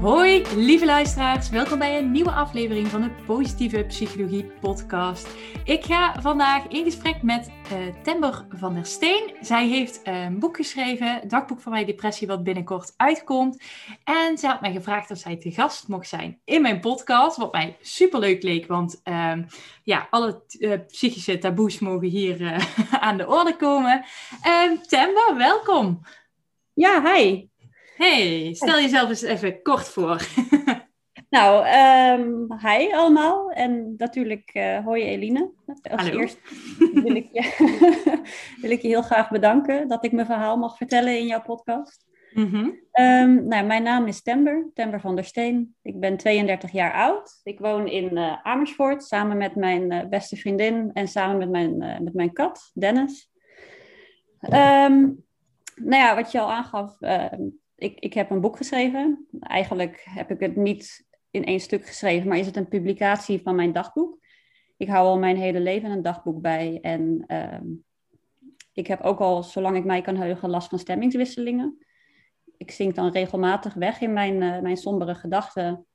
Hoi, lieve luisteraars. Welkom bij een nieuwe aflevering van de Positieve Psychologie Podcast. Ik ga vandaag in gesprek met uh, Tember van der Steen. Zij heeft een boek geschreven, Dagboek van mijn depressie, wat binnenkort uitkomt. En ze had mij gevraagd of zij te gast mocht zijn in mijn podcast, wat mij superleuk leek, want uh, ja, alle uh, psychische taboes mogen hier eh, aan de orde komen. Ehm, Tember, welkom. Ja, hi. Hey, stel jezelf eens even kort voor. nou, um, hi allemaal. En natuurlijk, uh, hoi Eline. Als Hallo. eerst wil ik, je, wil ik je heel graag bedanken dat ik mijn verhaal mag vertellen in jouw podcast. Mm -hmm. um, nou, mijn naam is Tember, Tember van der Steen. Ik ben 32 jaar oud. Ik woon in uh, Amersfoort samen met mijn uh, beste vriendin en samen met mijn, uh, met mijn kat, Dennis. Um, nou ja, wat je al aangaf, ik, ik heb een boek geschreven. Eigenlijk heb ik het niet in één stuk geschreven, maar is het een publicatie van mijn dagboek. Ik hou al mijn hele leven een dagboek bij. En uh, ik heb ook al, zolang ik mij kan heugen, last van stemmingswisselingen. Ik zink dan regelmatig weg in mijn, uh, mijn sombere gedachten.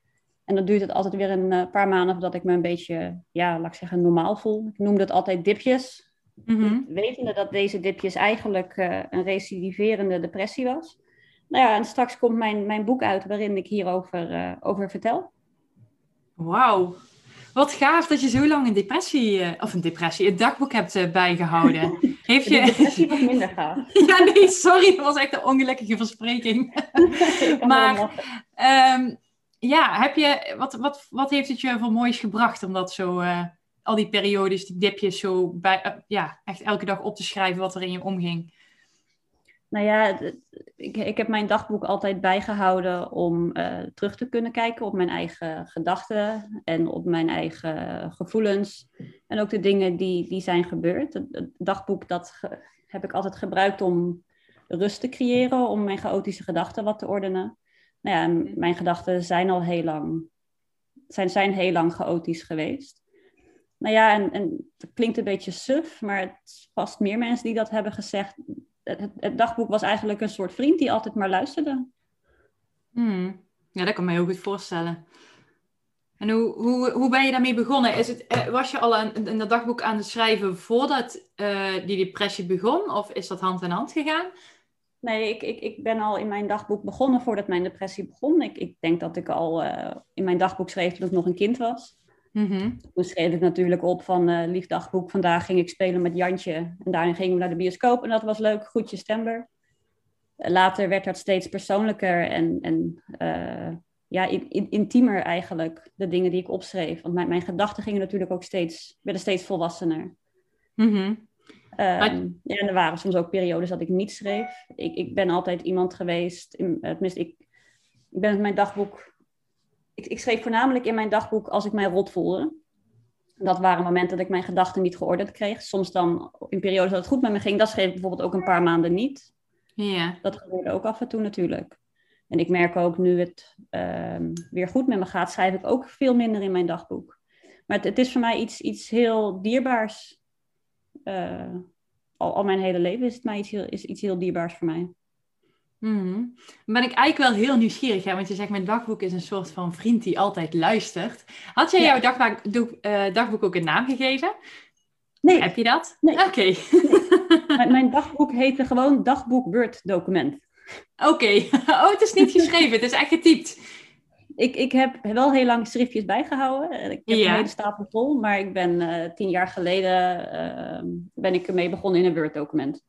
En dan duurt het altijd weer een uh, paar maanden voordat ik me een beetje, ja, laat ik zeggen, normaal voel. Ik noem dat altijd dipjes. Mm -hmm. Wetende dat deze dipjes eigenlijk uh, een recidiverende depressie was. Nou ja, en straks komt mijn, mijn boek uit waarin ik hierover uh, over vertel. Wauw. Wat gaaf dat je zo lang een depressie, uh, of een depressie, een dagboek hebt uh, bijgehouden. Heeft je... De depressie was minder gaaf. ja, nee, sorry, dat was echt een ongelukkige verspreking. maar, um, ja, heb je, wat, wat, wat heeft het je voor moois gebracht om dat zo, al die periodes, die dipjes zo, bij, ja, echt elke dag op te schrijven wat er in je omging? Nou ja, ik, ik heb mijn dagboek altijd bijgehouden om uh, terug te kunnen kijken op mijn eigen gedachten en op mijn eigen gevoelens. En ook de dingen die, die zijn gebeurd. Het, het dagboek dat ge, heb ik altijd gebruikt om rust te creëren, om mijn chaotische gedachten wat te ordenen. Nou ja, mijn gedachten zijn al heel lang, zijn, zijn heel lang chaotisch geweest. Nou ja, en, en het klinkt een beetje suf, maar het past meer mensen die dat hebben gezegd het, het, dagboek was eigenlijk een soort vriend die altijd maar luisterde. Hmm. Ja, dat kan me heel goed voorstellen. En hoe, hoe, hoe ben je daarmee begonnen? Is het, was je al aan, in dat dagboek aan het schrijven voordat uh, die depressie begon? Of is dat hand in hand gegaan? Nee, ik, ik, ik ben al in mijn dagboek begonnen voordat mijn depressie begon. Ik, ik denk dat ik al uh, in mijn dagboek schreef toen ik nog een kind was. Mm -hmm. Toen schreef ik natuurlijk op van uh, lief dagboek, vandaag ging ik spelen met Jantje. En daarin gingen we naar de bioscoop en dat was leuk, groetjes Tember. Uh, later werd dat steeds persoonlijker en, en uh, ja, in, in, intiemer eigenlijk, de dingen die ik opschreef. Want mijn, mijn gedachten gingen natuurlijk ook steeds, werden steeds volwassener. Mm -hmm. um, ja, en er waren soms ook periodes dat ik niet schreef. Ik, ik ben altijd iemand geweest, in, tenminste ik, ik ben met mijn dagboek ik, ik, schreef voornamelijk in mijn dagboek als ik mij rot voelde. Dat waren momenten dat ik mijn gedachten niet geordend kreeg. Soms dan in periodes dat het goed met me ging. Dat schreef ik bijvoorbeeld ook een paar maanden niet. Ja. Dat gebeurde ook af en toe natuurlijk. En ik merk ook nu het um, weer goed met me gaat, schrijf ik ook veel minder in mijn dagboek. Maar het, het is voor mij iets, iets heel dierbaars. Uh, al, al mijn hele leven is het mij iets heel, is iets heel dierbaars voor mij. Mm. Ben ik eigenlijk wel heel nieuwsgierig, hè? want je zegt mijn dagboek is een soort van vriend die altijd luistert. Had jij ja. jouw dagboek, uh, dagboek ook een naam gegeven? Nee. Heb je dat? Nee. Oké. Okay. Nee. mijn, mijn dagboek heette gewoon dagboek Word document. Oké. Okay. Oh, het is niet geschreven, het is echt getypt. Ik, ik heb wel heel lang schriftjes bijgehouden. Ik heb ja. een hele stapel vol, maar ik ben uh, tien jaar geleden uh, ben ik ermee begonnen in een Word document.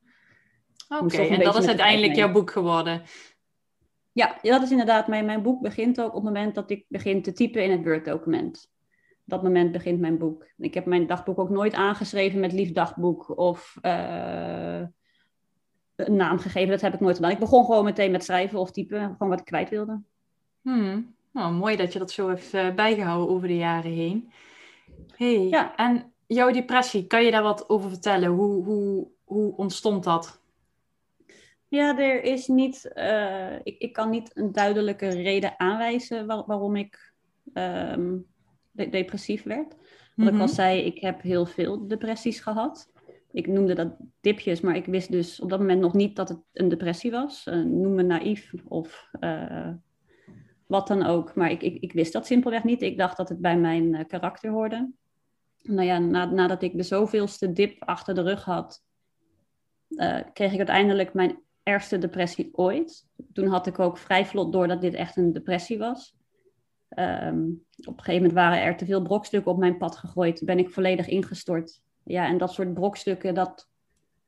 Oké, okay, en dat is uiteindelijk jouw boek geworden? Ja, dat is inderdaad. Mijn, mijn boek begint ook op het moment dat ik begin te typen in het Word-document. Op dat moment begint mijn boek. Ik heb mijn dagboek ook nooit aangeschreven met lief dagboek of uh, een naam gegeven. Dat heb ik nooit gedaan. Ik begon gewoon meteen met schrijven of typen, gewoon wat ik kwijt wilde. Hmm. Nou, mooi dat je dat zo heeft uh, bijgehouden over de jaren heen. Hey, ja. en jouw depressie, kan je daar wat over vertellen? Hoe, hoe, hoe ontstond dat? Ja, er is niet, uh, ik, ik kan niet een duidelijke reden aanwijzen waarom ik ehm, depressief werd. Wat ik al mhm. zei, ik heb heel veel depressies gehad. Ik noemde dat dipjes, maar ik wist dus op dat moment nog niet dat het een depressie was. Uh, noem me naïef of uh, wat dan ook. Maar ik, ik, ik, wist dat simpelweg niet. Ik dacht dat het bij mijn karakter hoorde. Nou ja, nadat ik de zoveelste dip achter de rug had, kreeg ik uiteindelijk mijn ergste depressie ooit. Toen had ik ook vrij vlot door dat dit echt een depressie was. Ehm, op een gegeven moment waren er te veel brokstukken op mijn pad gegooid. Ben ik volledig ingestort. Ja, en dat soort brokstukken, dat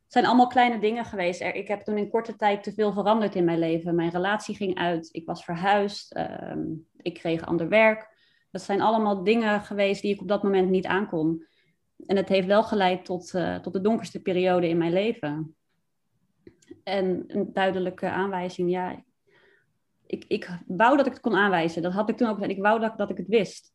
zijn allemaal kleine dingen geweest. ik heb toen in korte tijd te veel veranderd in mijn leven. Mijn relatie ging uit. Ik was verhuisd. Ehm, ik kreeg ander werk. Dat zijn allemaal dingen geweest die ik op dat moment niet aankon. En het heeft wel geleid tot, uh, tot de donkerste periode in mijn leven. En een duidelijke aanwijzing, ja, ik, ik wou dat ik het kon aanwijzen. Dat had ik toen ook gezegd. Ik wou dat, dat ik het wist.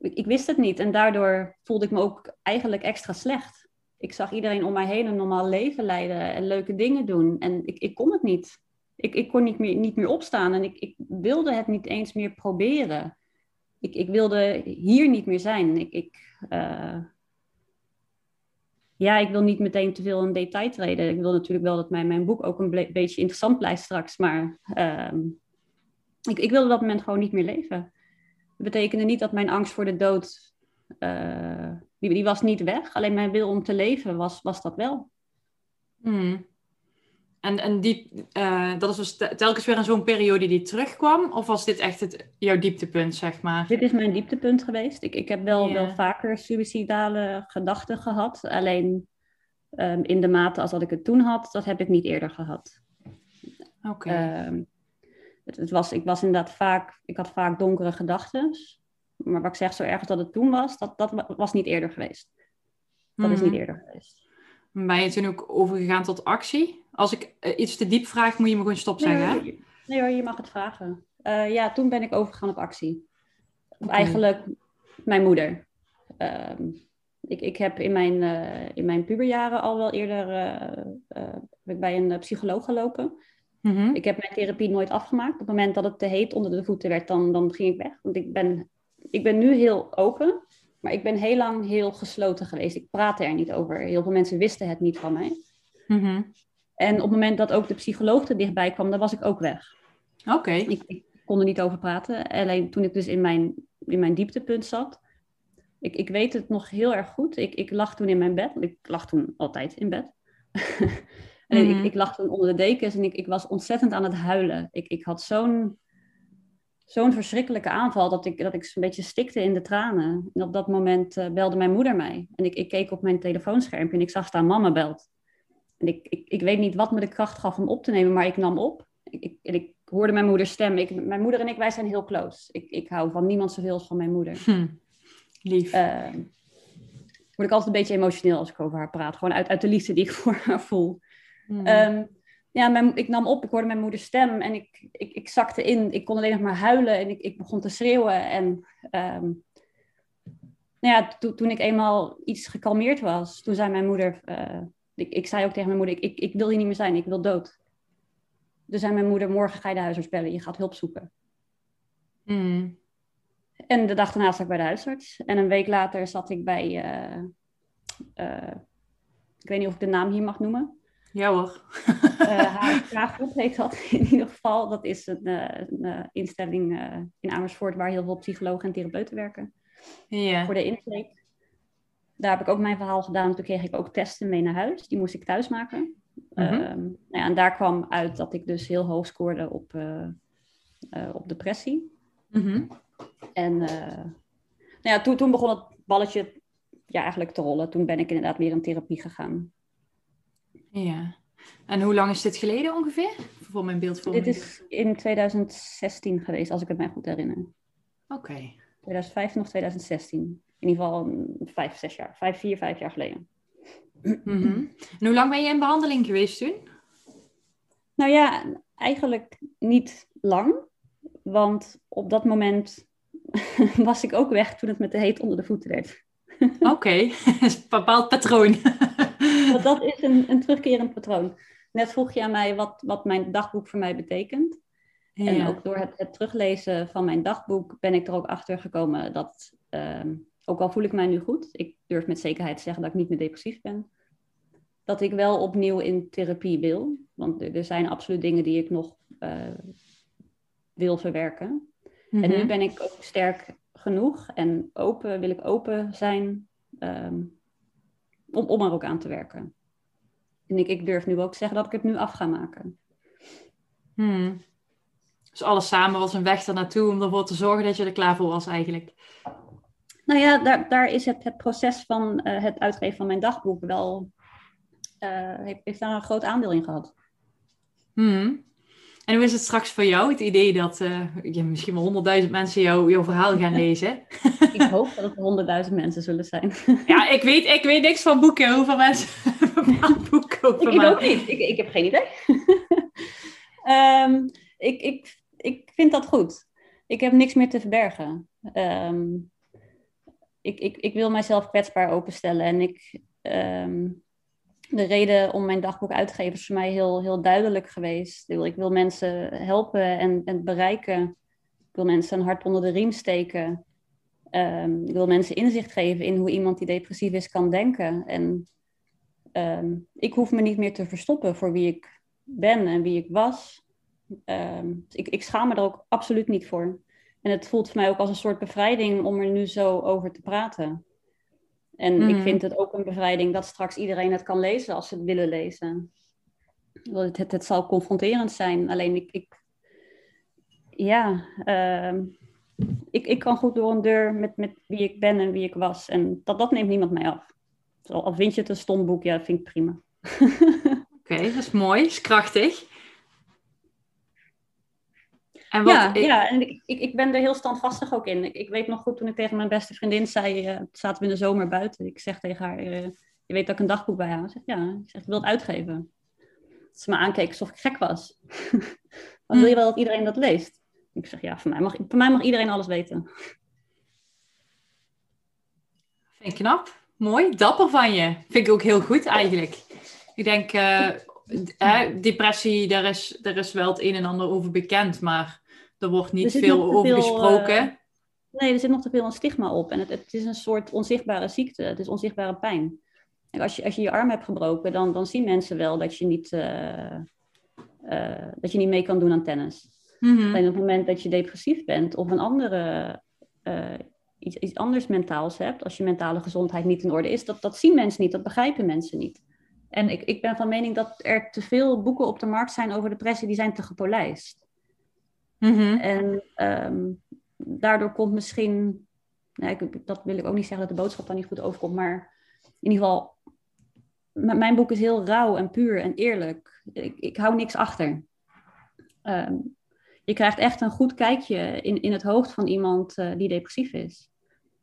Ik, ik, wist het niet en daardoor voelde ik me ook eigenlijk extra slecht. Ik zag iedereen om mij heen een normaal leven leiden en leuke dingen doen. En ik, ik kon het niet. Ik, ik kon niet meer, niet meer opstaan en ik, ik wilde het niet eens meer proberen. Ik, ik wilde hier niet meer zijn. Ik, ik, uh, ja, ik wil niet meteen te veel in detail treden. Ik wil natuurlijk wel dat mijn, mijn boek ook een beetje interessant blijft straks. Maar uh, ik, ik wilde op dat moment gewoon niet meer leven. Dat betekende niet dat mijn angst voor de dood, uh, die, die was niet weg. Alleen mijn wil om te leven was, was dat wel. Hmm. En, en die, uh, dat is dus telkens weer in zo'n periode die terugkwam? Of was dit echt het, jouw dieptepunt, zeg maar? Dit is mijn dieptepunt geweest. Ik, ik heb wel, wel vaker suïcidale gedachten gehad. Alleen um, in de mate als dat ik het toen had, dat heb ik niet eerder gehad. Oké. Okay. Um, het, het, was, ik was inderdaad vaak, ik had vaak donkere gedachten. Maar wat ik zeg, zo erg dat het toen was, dat, dat was niet eerder geweest. Dat is niet mhm. eerder geweest. Ben je toen ook overgegaan tot actie? Als ik uh, iets te diep vraag, moet je me gewoon stop zeggen. Nee, nee hoor, je mag het vragen. Uh, ja, toen ben ik overgegaan op actie. Okay. Eigenlijk mijn moeder. Uh, ik, ik heb in mijn, uh, in mijn puberjaren al wel eerder ik bij een psycholoog gelopen. Mm -hmm. Ik heb mijn therapie nooit afgemaakt. Op het moment dat het te heet onder de voeten werd, dan, dan ging ik weg. Want ik ben, ik ben nu heel open. Maar ik ben heel lang heel gesloten geweest. Ik praatte er niet over. Heel veel mensen wisten het niet van mij. Mm En op het moment dat ook de psycholoog er dichtbij kwam, dan was ik ook weg. Oké. Ik, ik, kon er niet over praten. Alleen toen ik dus in mijn, in mijn dieptepunt zat. Ik, ik weet het nog heel erg goed. Ik, ik lag toen in mijn bed. Ik lag toen altijd in bed. en ik, mhm. ik lag toen onder de dekens en ik, ik was ontzettend aan het huilen. Ik, ik had zo'n zo'n verschrikkelijke aanval dat ik, dat ik een beetje stikte in de tranen. En op dat moment uh, belde mijn moeder mij. En ik, ik keek op mijn telefoonschermpje en ik zag staan mama belt. En ik, ik, ik weet niet wat me de kracht gaf om op te nemen, maar ik nam op. Ik, ik, en ik hoorde mijn moeder stem. Ik, mijn moeder en ik, wij zijn heel close. Ik, ik hou van niemand zoveel als van mijn moeder. Hm. Lief. Uh, word ik altijd een beetje emotioneel als ik over haar praat. Gewoon uit, uit de liefde die ik voor haar voel. Hm. Um, ja, mijn, ik nam op, ik hoorde mijn moeders stem en ik, ik, ik zakte in. Ik kon alleen nog maar huilen en ik, ik begon te schreeuwen. En um, nou ja, to, toen ik eenmaal iets gekalmeerd was, toen zei mijn moeder, uh, ik, ik zei ook tegen mijn moeder, ik, ik, ik wil hier niet meer zijn, ik wil dood. Toen zei mijn moeder, morgen ga je de huisarts bellen, je gaat hulp zoeken. Mm. En de dag daarna zat ik bij de huisarts. En een week later zat ik bij, uh, uh, ik weet niet of ik de naam hier mag noemen. Ja hoor. uh, heet dat in ieder geval. Dat is een, een instelling in Amersfoort waar heel veel psychologen en therapeuten werken. Ja. Voor de intake. Daar heb ik ook mijn verhaal gedaan. Toen kreeg ik ook testen mee naar huis. Die moest ik thuis maken. Mm -hmm. nou ja, en daar kwam uit dat ik dus heel hoog scoorde op, op depressie. Mm -hmm. En nou ja, toen, toen begon het balletje ja, eigenlijk te rollen. Toen ben ik inderdaad weer in therapie gegaan. Ja. En hoe lang is dit geleden ongeveer? Voor mijn beeldvorming. Dit is in 2016 geweest, als ik het mij goed herinner. Oké. Okay. 2015 of 2016. In ieder geval vijf, zes jaar. Vijf, vier, vijf jaar geleden. Mm -hmm. En hoe lang ben je in behandeling geweest toen? Nou ja, eigenlijk niet lang. Want op dat moment was ik ook weg toen het met de heet onder de voeten werd. Oké, een bepaald patroon. dat is een, een terugkerend patroon. Net vroeg je aan mij wat, wat mijn dagboek voor mij betekent. En ook door het, het, teruglezen van mijn dagboek ben ik er ook achter gekomen dat, ehm, ook al voel ik mij nu goed, ik durf met zekerheid te zeggen dat ik niet meer depressief ben, dat ik wel opnieuw in therapie wil. Want er, zijn absoluut dingen die ik nog uh, wil verwerken. En nu mhm. ben ik ook sterk genoeg en open, wil ik open zijn ehm, om, om er ook aan te werken. En ik, ik durf nu ook te zeggen dat ik het nu af ga maken. Hmm. Dus alles samen was een weg ernaartoe om ervoor te zorgen dat je er klaar voor was eigenlijk. Nou ja, daar, daar is het, het proces van uh, het uitgeven van mijn dagboek wel, uh, heeft, heeft, daar een groot aandeel in gehad. Hmm. En hoe is het straks voor jou, het idee dat uh, je misschien wel honderdduizend mensen jou, jouw verhaal gaan lezen? ik hoop dat het honderdduizend mensen zullen zijn. ja, ik weet, ik weet niks van boeken. Hoeveel mensen boeken over Ik, ik ook niet. Ik, ik heb geen idee. um, ik, ik, ik vind dat goed. Ik heb niks meer te verbergen. Um, ik, ik, ik wil mijzelf kwetsbaar openstellen. En ik, um, de reden om mijn dagboek uit te geven is voor mij heel, heel duidelijk geweest. Ik wil mensen helpen en, en bereiken. Ik wil mensen een hart onder de riem steken. Um, ik wil mensen inzicht geven in hoe iemand die depressief is kan denken. En um, ik hoef me niet meer te verstoppen voor wie ik ben en wie ik was. Ik, ik schaam me er ook absoluut niet voor. En het voelt voor mij ook als een soort bevrijding om er nu zo over te praten. En ik mhm. vind het ook een bevrijding dat straks iedereen het kan lezen als ze het willen lezen. Het, het, het zal confronterend zijn, alleen ik, ik ja, uh, ik, ik kan goed door een deur met, met wie ik ben en wie ik was. En dat, dat neemt niemand mij af. Al vind je het een stom boek, ja, dat vind ik prima. Oké, dat is mooi, dat is krachtig. En wat ja, ik... ja, en ik, ik, ik ben er heel standvastig ook in. Ik, ik weet nog goed toen ik tegen mijn beste vriendin zei, uh, zaten we in de zomer buiten. Ik zeg tegen haar, uh, je weet dat ik een dagboek bij haar. Zeg, ja, ik zeg, ik wil het uitgeven. Dat ze me aankeek alsof ik gek was. Dan wil je wel dat iedereen dat leest? Ik zeg, ja, voor mij mag, voor mij mag iedereen alles weten. Vind ik knap. Mooi, dapper van je. Vind ik ook heel goed eigenlijk. Ik denk, uh, depressie, daar is, daar is wel het een en ander over bekend, maar er wordt niet veel over gesproken. Uh, nee, er zit nog te veel een stigma op. En het, het is een soort onzichtbare ziekte. Het is onzichtbare pijn. En als, je, als je je arm hebt gebroken, dan, dan zien mensen wel dat je niet, uh, dat je niet mee kan doen aan tennis. Mm -hmm. Alleen op het moment dat je depressief bent of een andere, iets, iets anders mentaals hebt, als je mentale gezondheid niet in orde is, dat, dat zien mensen niet, dat begrijpen mensen niet. En ik, ik ben van mening dat er te veel boeken op de markt zijn over depressie, die zijn te gepolijst. Mm En ehm, daardoor komt misschien, nou, ik, dat wil ik ook niet zeggen dat de boodschap dan niet goed overkomt, maar in ieder geval, mijn boek is heel rauw en puur en eerlijk. Ik, ik hou niks achter. Ehm, je krijgt echt een goed kijkje in, in het hoofd van iemand uh, die depressief is.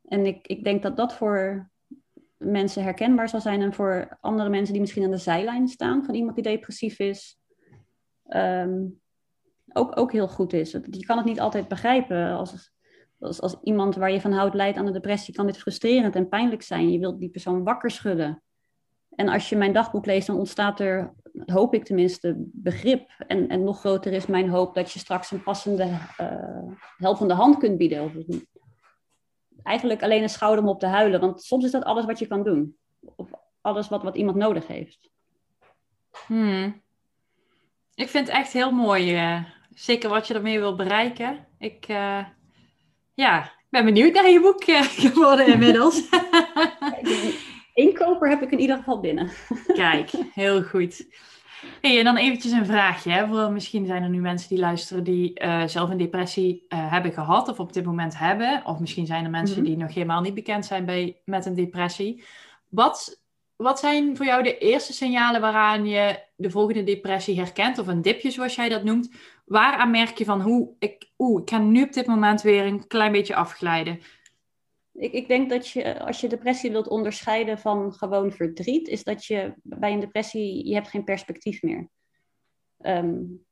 En ik, ik denk dat dat voor mensen herkenbaar zal zijn en voor andere mensen die misschien aan de zijlijn staan van iemand die depressief is. Um, ook, ook heel goed is. Je kan het niet altijd begrijpen. Als, als, als iemand waar je van houdt leidt aan de depressie, kan dit frustrerend en pijnlijk zijn. Je wilt die persoon wakker schudden. En als je mijn dagboek leest, dan ontstaat er, hoop ik tenminste, begrip. En, en nog groter is mijn hoop dat je straks een passende, uh, helpende hand kunt bieden. Of eigenlijk alleen een schouder om op te huilen. Want soms is dat alles wat je kan doen. Of alles wat, wat iemand nodig heeft. Hmm. Ik vind het echt heel mooi uh, zeker wat je ermee wil bereiken. Ik uh, ja, ben benieuwd naar je boek uh, geworden inmiddels. Inkoper heb ik in ieder geval binnen. Kijk, heel goed. Hey, en dan eventjes een vraagje. Hè? Misschien zijn er nu mensen die luisteren die uh, zelf een depressie hebben gehad of op dit moment hebben. Of misschien zijn er mensen mhm. die nog helemaal niet bekend zijn bij, met een depressie. Wat, wat zijn voor jou de eerste signalen waaraan je de volgende depressie herkent? Of een dipje zoals jij dat noemt waaraan merk je van hoe ik, oeh, ik ga nu op dit moment weer een klein beetje afglijden? Ik, ik denk dat je, als je depressie wilt onderscheiden van gewoon verdriet, is dat je bij een depressie, je hebt geen perspectief meer. Um,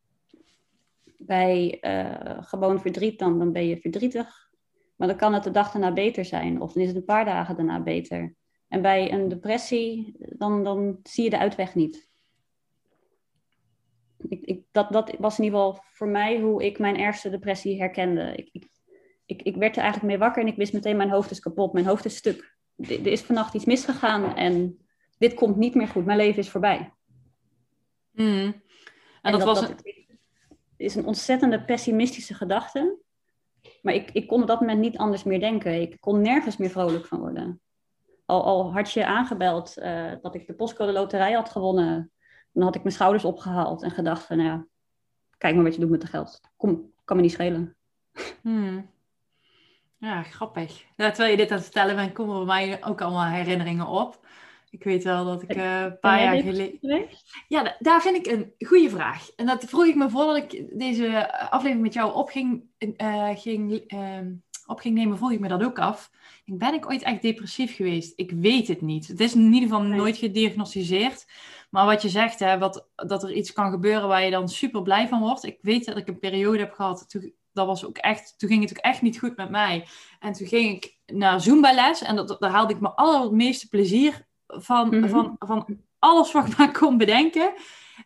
bij uh, gewoon verdriet, dan, dan ben je verdrietig. Maar dan kan het de dag daarna beter zijn, of dan is het een paar dagen daarna beter. En bij een depressie, dan, dan zie je de uitweg niet. Ik, ik, dat, dat was in ieder geval voor mij hoe ik mijn ergste depressie herkende. Ik, ik, ik, ik werd er eigenlijk mee wakker en ik wist meteen, mijn hoofd is kapot, mijn hoofd is stuk. Er is vannacht iets misgegaan en dit komt niet meer goed, mijn leven is voorbij. Hmm. En, dat, was is een ontzettende pessimistische gedachte. Maar ik, ik kon op dat moment niet anders meer denken. Ik kon nergens meer vrolijk van worden. Al, al had je aangebeld uh, dat ik de postcode loterij had gewonnen, dan had ik mijn schouders opgehaald en gedacht van, nou ja, kijk maar wat je doet met de geld. Kom, kan me niet schelen. Hmm. Ja, grappig. Ja, terwijl je dit aan het vertellen bent, komen bij mij ook allemaal herinneringen op. Ik weet wel dat ik uh, een paar jaar geleden. Ja, daar vind ik een goede vraag. En dat vroeg ik me voordat ik deze aflevering met jou opging, uh, ging, uh, op ging nemen, vroeg ik me dat ook af. Ben ik ooit echt depressief geweest? Ik weet het niet. Het is in ieder geval nooit gediagnosticeerd. Maar wat je zegt, hè, wat, dat er iets kan gebeuren waar je dan super blij van wordt. Ik weet dat ik een periode heb gehad, toen, dat was ook echt, toen ging het ook echt niet goed met mij. En toen ging ik naar Zumba-les en dat, daar haalde ik me allermeeste plezier van, mhm. van, van alles wat ik maar kon bedenken.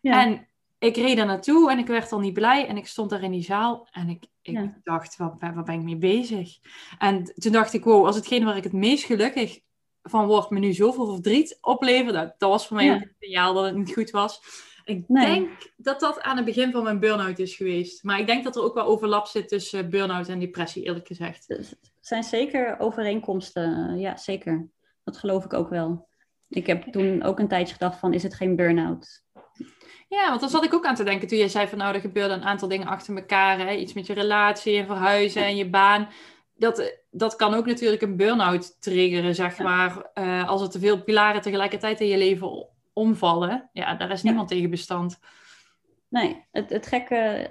En ik reed daar naartoe en ik werd al niet blij. En ik stond daar in die zaal en ik, ik dacht, waar, waar ben ik mee bezig? En toen dacht ik, wow, als hetgeen waar ik het meest gelukkig van word, me nu zoveel verdriet opleveren, dat, dat was voor mij ja. een signaal dat het niet goed was. Ik denk dat dat aan het begin van mijn burn-out is geweest. Maar ik denk dat er ook wel overlap zit tussen burn-out en depressie, eerlijk gezegd. Er zijn zeker overeenkomsten, ja, zeker. Dat geloof ik ook wel. Ik heb toen ook een tijdje gedacht van, is het geen burn-out? Ja, want dan zat ik ook aan te denken toen je zei van, nou, er gebeurde een aantal dingen achter elkaar. Hè? Iets met je relatie en verhuizen en je baan. Dat, dat kan ook natuurlijk een burn-out triggeren, zeg maar. Uh, als er te veel pilaren tegelijkertijd in je leven omvallen. Ja, daar is niemand tegen bestand. Nee, het, het gekke,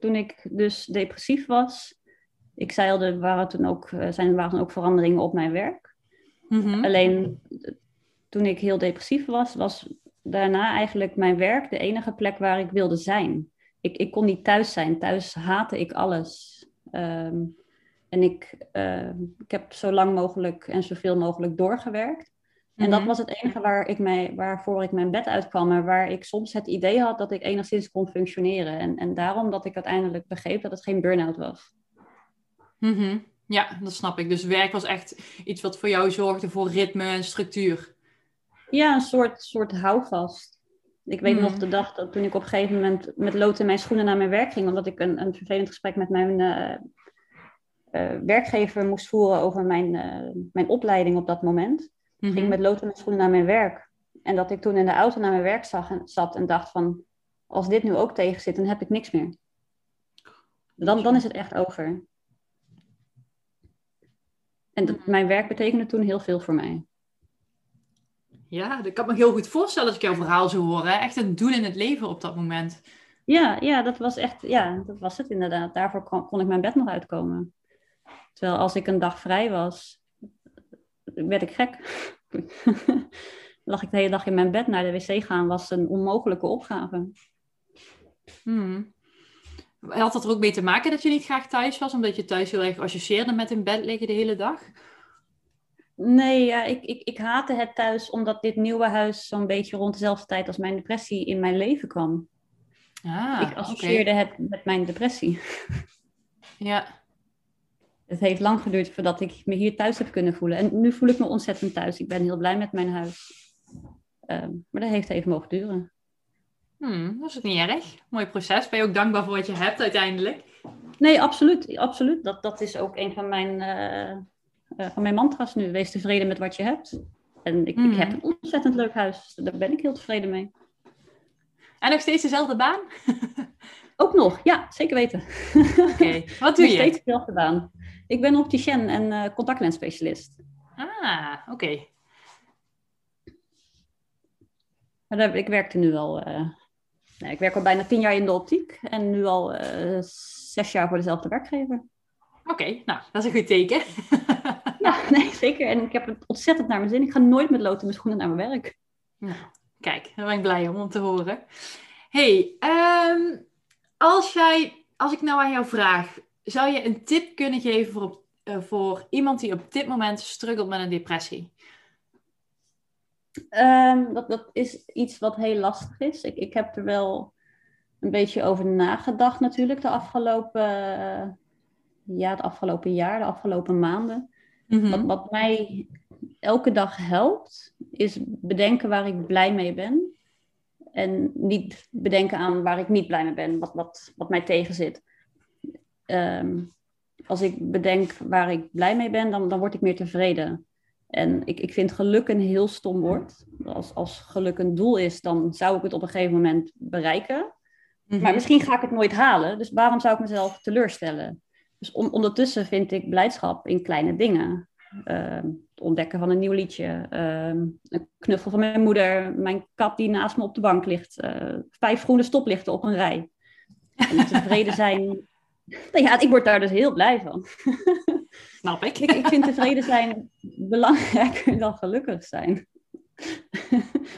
toen ik dus depressief was, ik zei al, er waren toen ook, eh, zijn, waren ook veranderingen op mijn werk. Mm Alleen toen ik heel depressief was, was daarna eigenlijk mijn werk de enige plek waar ik wilde zijn. Ik, ik kon niet thuis zijn. Thuis haatte ik alles. Ehm, en ik, uh, ik heb zo lang mogelijk en zoveel mogelijk doorgewerkt. En dat mhm. was het enige waar ik mij, waarvoor ik mijn bed uitkwam en waar ik soms het idee had dat ik enigszins kon functioneren. En, en daarom dat ik uiteindelijk begreep dat het geen burn-out was. Mhm. Ja, dat snap ik. Dus werk was echt iets wat voor jou zorgde voor ritme en structuur. Ja, een soort, soort houvast. Ik weet nog hmm. de dag dat toen ik op een gegeven moment met lood in mijn schoenen naar mijn werk ging, omdat ik een, een vervelend gesprek met mijn uh, werkgever moest voeren over mijn, uh, mijn opleiding op dat moment. Mm Ging met lood mijn schoenen naar mijn werk. En dat ik toen in de auto naar mijn werk zag en, zat en dacht van, als dit nu ook tegen zit, dan heb ik niks meer. Dan, dan is het echt over. En dat, hmm. mijn werk betekende toen heel veel voor mij. Ja, dat kan me heel goed voorstellen als ik jouw verhaal zo hoor. Hè? Echt een doel in het leven op dat moment. Ja, ja, dat was echt, ja, dat was het inderdaad. Daarvoor kon, kon ik mijn bed nog uitkomen. Terwijl als ik een dag vrij was, werd ik gek. Lag ik de hele dag in mijn bed naar de wc gaan, was een onmogelijke opgave. Hmm. Had dat er ook mee te maken dat je niet graag thuis was, omdat je thuis heel erg associeerde met in bed liggen de hele dag? Nee, ja, ik, ik, ik haatte het thuis omdat dit nieuwe huis zo'n beetje rond dezelfde tijd als mijn depressie in mijn leven kwam. Ah, ik associeerde het met mijn depressie. Ja. Het heeft lang geduurd voordat ik me hier thuis heb kunnen voelen. En nu voel ik me ontzettend thuis. Ik ben heel blij met mijn huis. Ehm, maar dat heeft even mogen duren. Hmm, dat is niet erg. Mooi proces. Ben je ook dankbaar voor wat je hebt uiteindelijk? Nee, absoluut. absoluut. Dat, dat is ook een van mijn... Uh, uh, van mijn mantra's nu. Wees tevreden met wat je hebt. En ik, ik heb mhm. een ontzettend leuk huis. Daar ben ik heel tevreden mee. En nog steeds dezelfde baan? Ook nog, ja, zeker weten. Oké, wat doe je? steeds dezelfde baan. Ik ben opticien en uh, contactlensspecialist. Ah, oké. Maar daar, ik werkte nu al... Uh, nee, ik werk al bijna tien jaar in de optiek. En nu al uh, zes jaar voor dezelfde werkgever. Oké, nou, dat is een goed teken. ja, nee, zeker. En ik heb het ontzettend naar mijn zin. Ik ga nooit met lood in mijn schoenen naar mijn werk. Nou, kijk, daar ben ik blij om, om te horen. hey, um, als, jij, als ik nou aan jou vraag, zou je een tip kunnen geven voor eh, voor iemand die op dit moment struggelt met een depressie? Ehm, dat, dat is iets wat heel lastig is. Ik, ik heb er wel een beetje over nagedacht natuurlijk de afgelopen, ja, het afgelopen jaar, de afgelopen maanden. Mhm. Wat, wat mij elke dag helpt, is bedenken waar ik blij mee ben. En niet bedenken aan waar ik niet blij mee ben, wat, wat, wat mij tegenzit. Ehm, als ik bedenk waar ik blij mee ben, dan, dan word ik meer tevreden. En ik, ik vind geluk een heel stom woord. Als, als geluk een doel is, dan zou ik het op een gegeven moment bereiken. Mhm. Maar misschien ga ik het nooit halen. Dus waarom zou ik mezelf teleurstellen? Dus on- ondertussen vind ik blijdschap in kleine dingen. Ehm, het ontdekken van een nieuw liedje. ehm, een knuffel van mijn moeder. Mijn kat die naast me op de bank ligt. eh, vijf groene stoplichten op een rij. En tevreden zijn. Nou ja, ik word daar dus heel blij van. Snap ik. Ik, ik vind tevreden zijn belangrijker dan gelukkig zijn.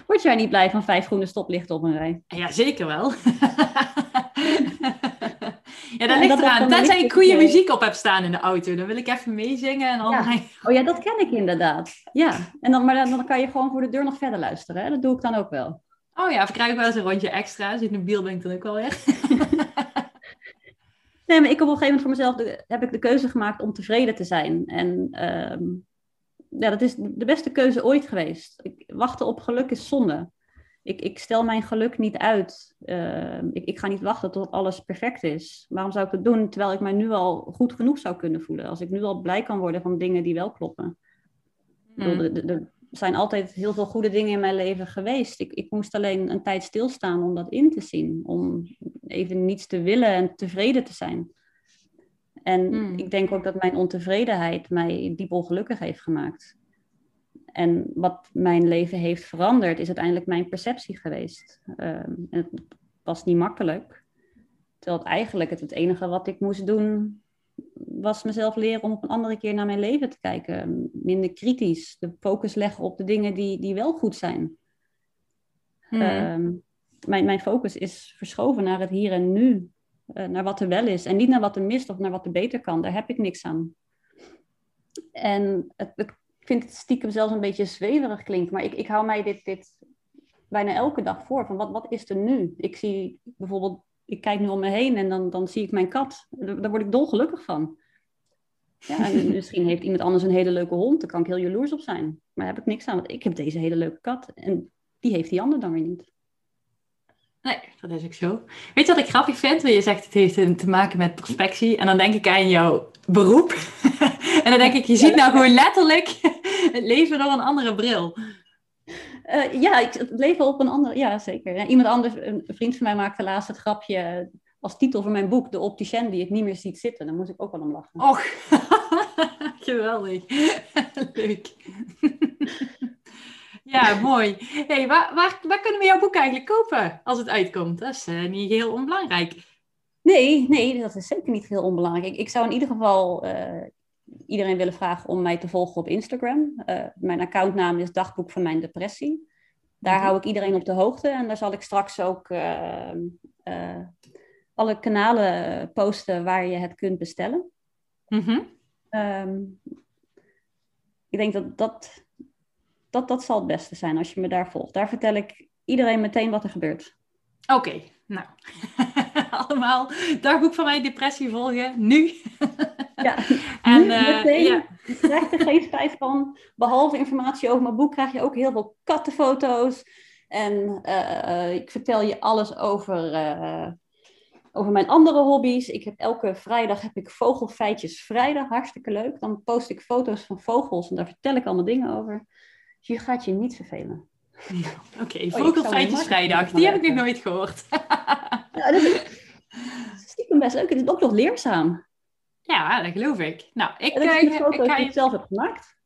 Word jij niet blij van vijf groene stoplichten op een rij? Ja, zeker wel. ja, dat en ligt eraan. Tenzij ik goede muziek op heb staan in de auto. Dan wil ik even meezingen en dan... Ja. Oh ja, dat ken ik inderdaad. Ja, en dan, maar dan, dan kan je gewoon voor de deur nog verder luisteren. Hè? Dat doe ik dan ook wel. Oh ja, of krijg ik wel eens een rondje extra. In de biel ben ik dan ook wel weer. Nee, maar ik heb op een gegeven moment voor mezelf de, heb ik de keuze gemaakt om tevreden te zijn. En ehm, ja, dat is de beste keuze ooit geweest. Ik, wachten op geluk is zonde. Ik, ik stel mijn geluk niet uit. Ehm, ik, ik ga niet wachten tot alles perfect is. Waarom zou ik het doen terwijl ik mij nu al goed genoeg zou kunnen voelen? Als ik nu al blij kan worden van dingen die wel kloppen. Mm. er- er- Er zijn altijd heel veel goede dingen in mijn leven geweest. Ik, ik moest alleen een tijd stilstaan om dat in te zien. Om even niets te willen en tevreden te zijn. En Hmm. ik denk ook dat mijn ontevredenheid mij diep ongelukkig heeft gemaakt. En wat mijn leven heeft veranderd, is uiteindelijk mijn perceptie geweest. Ehm, het was niet makkelijk. Terwijl het eigenlijk het, het enige wat ik moest doen, was mezelf leren om op een andere keer naar mijn leven te kijken. Minder kritisch, de focus leggen op de dingen die, die wel goed zijn. Hmm. Ehm, mijn, mijn focus is verschoven naar het hier en nu. eh, naar wat er wel is. En niet naar wat er mist of naar wat er beter kan. Daar heb ik niks aan. En het, vind het stiekem zelfs een beetje zweverig klinkt. Maar ik, ik hou mij dit, dit bijna elke dag voor. Van wat, wat is er nu? Ik zie bijvoorbeeld, ik kijk nu om me heen en dan, dan zie ik mijn kat. Daar, daar word ik dolgelukkig van. Ja, en misschien heeft iemand anders een hele leuke hond. Daar kan ik heel jaloers op zijn. Maar daar heb ik niks aan. Want ik heb deze hele leuke kat. En die heeft die ander dan weer niet. Nee, dat is ook zo. Weet je wat ik grappig vind? Je zegt het heeft te maken met perspectie. En dan denk ik aan jouw beroep. en dan denk ik, je ziet nou gewoon letterlijk leven door een andere bril. Eh, ja, ik, het leven op een andere... Ja, zeker. Iemand anders, een vriend van mij maakte laatst het grapje... als titel voor mijn boek, De Opticien die het niet meer ziet zitten. Daar moest ik ook wel om lachen. Och, geweldig. Leuk. ja, mooi. Hey, waar, waar, waar kunnen we jouw boek eigenlijk kopen als het uitkomt? Dat is eh, niet heel onbelangrijk. Nee, nee, dat is zeker niet heel onbelangrijk. Ik, ik zou in ieder geval eh, iedereen willen vragen om mij te volgen op Instagram. Eh, mijn accountnaam is Dagboek van Mijn Depressie. Daar Mhm. hou ik iedereen op de hoogte. En daar zal ik straks ook eh, eh, alle kanalen posten waar je het kunt bestellen. Mhm. Ehm, ik denk dat dat, dat dat zal het beste zijn als je me daar volgt. Daar vertel ik iedereen meteen wat er gebeurt. Oké, nou. Allemaal dagboek van mijn depressie volgen, nu. Ja, En nu eh, meteen. ja, Je krijgt er geen spijt van. Behalve informatie over mijn boek krijg je ook heel veel kattenfoto's. En eh, ik vertel je alles over, eh, over mijn andere hobby's. Ik heb elke vrijdag heb ik vogelfeitjes vrijdag. Hartstikke leuk. Dan post ik foto's van vogels en daar vertel ik allemaal dingen over. Dus je gaat je niet vervelen. oké, zou vogelfeitjes vrijdag. Die heb ik nog nooit gehoord. Ja, dat is stiekem best leuk. Het is ook nog leerzaam. Ja, dat geloof ik. Nou, ik, En dat eh, is de ik die je... ik zelf heb gemaakt.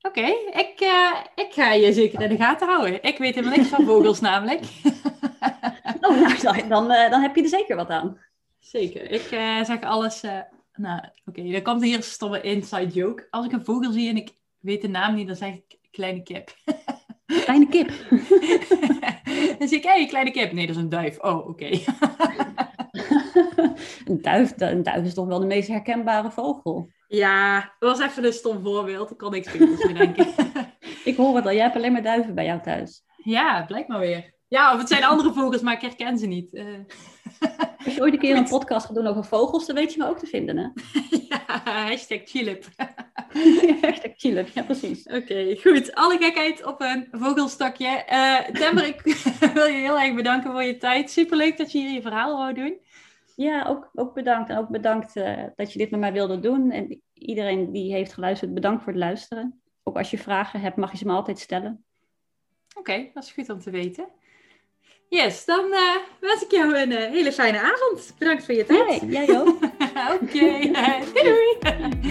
Oké, ik, eh, ik ga je zeker in de gaten houden. Ik weet helemaal niks van vogels namelijk. Oh, nou, dan, dan, eh, dan heb je er zeker wat aan. Zeker. Ik zeg alles. nou, oké, dan komt hier een stomme inside joke. Als ik een vogel zie en ik weet de naam niet, dan zeg ik kleine kip. Kleine kip. dan zie ik, hé, hey, kleine kip. Nee, dat is een duif. Oh, oké. Een, duif, een duif is toch wel de meest herkenbare vogel. Ja, dat was even een stom voorbeeld. Ik kon niks beters bedenken. ik hoor het al, jij hebt alleen maar duiven bij jou thuis. Ja, blijkt maar weer. Ja, of het zijn andere vogels, maar ik herken ze niet. Uh... Als je ooit een keer een podcast gaat doen over vogels, dan weet je me ook te vinden, hè? ja, hashtag chillip. hashtag chillip, ja precies. Oké, goed. Alle gekheid op een vogelstakje. Uh, Tember, ik wil je heel erg bedanken voor je tijd. Superleuk dat je hier je verhaal wou doen. Ja, ook, ook bedankt. En ook bedankt uh, dat je dit met mij wilde doen. En iedereen die heeft geluisterd, bedankt voor het luisteren. Ook als je vragen hebt, mag je ze me altijd stellen. Oké, dat is goed om te weten. Yes, dan uh, wens ik jou een uh, hele fijne avond. Bedankt voor je tijd. Hey, jij ook. Oké, doei.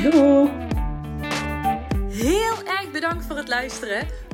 Doei. Heel erg bedankt voor het luisteren.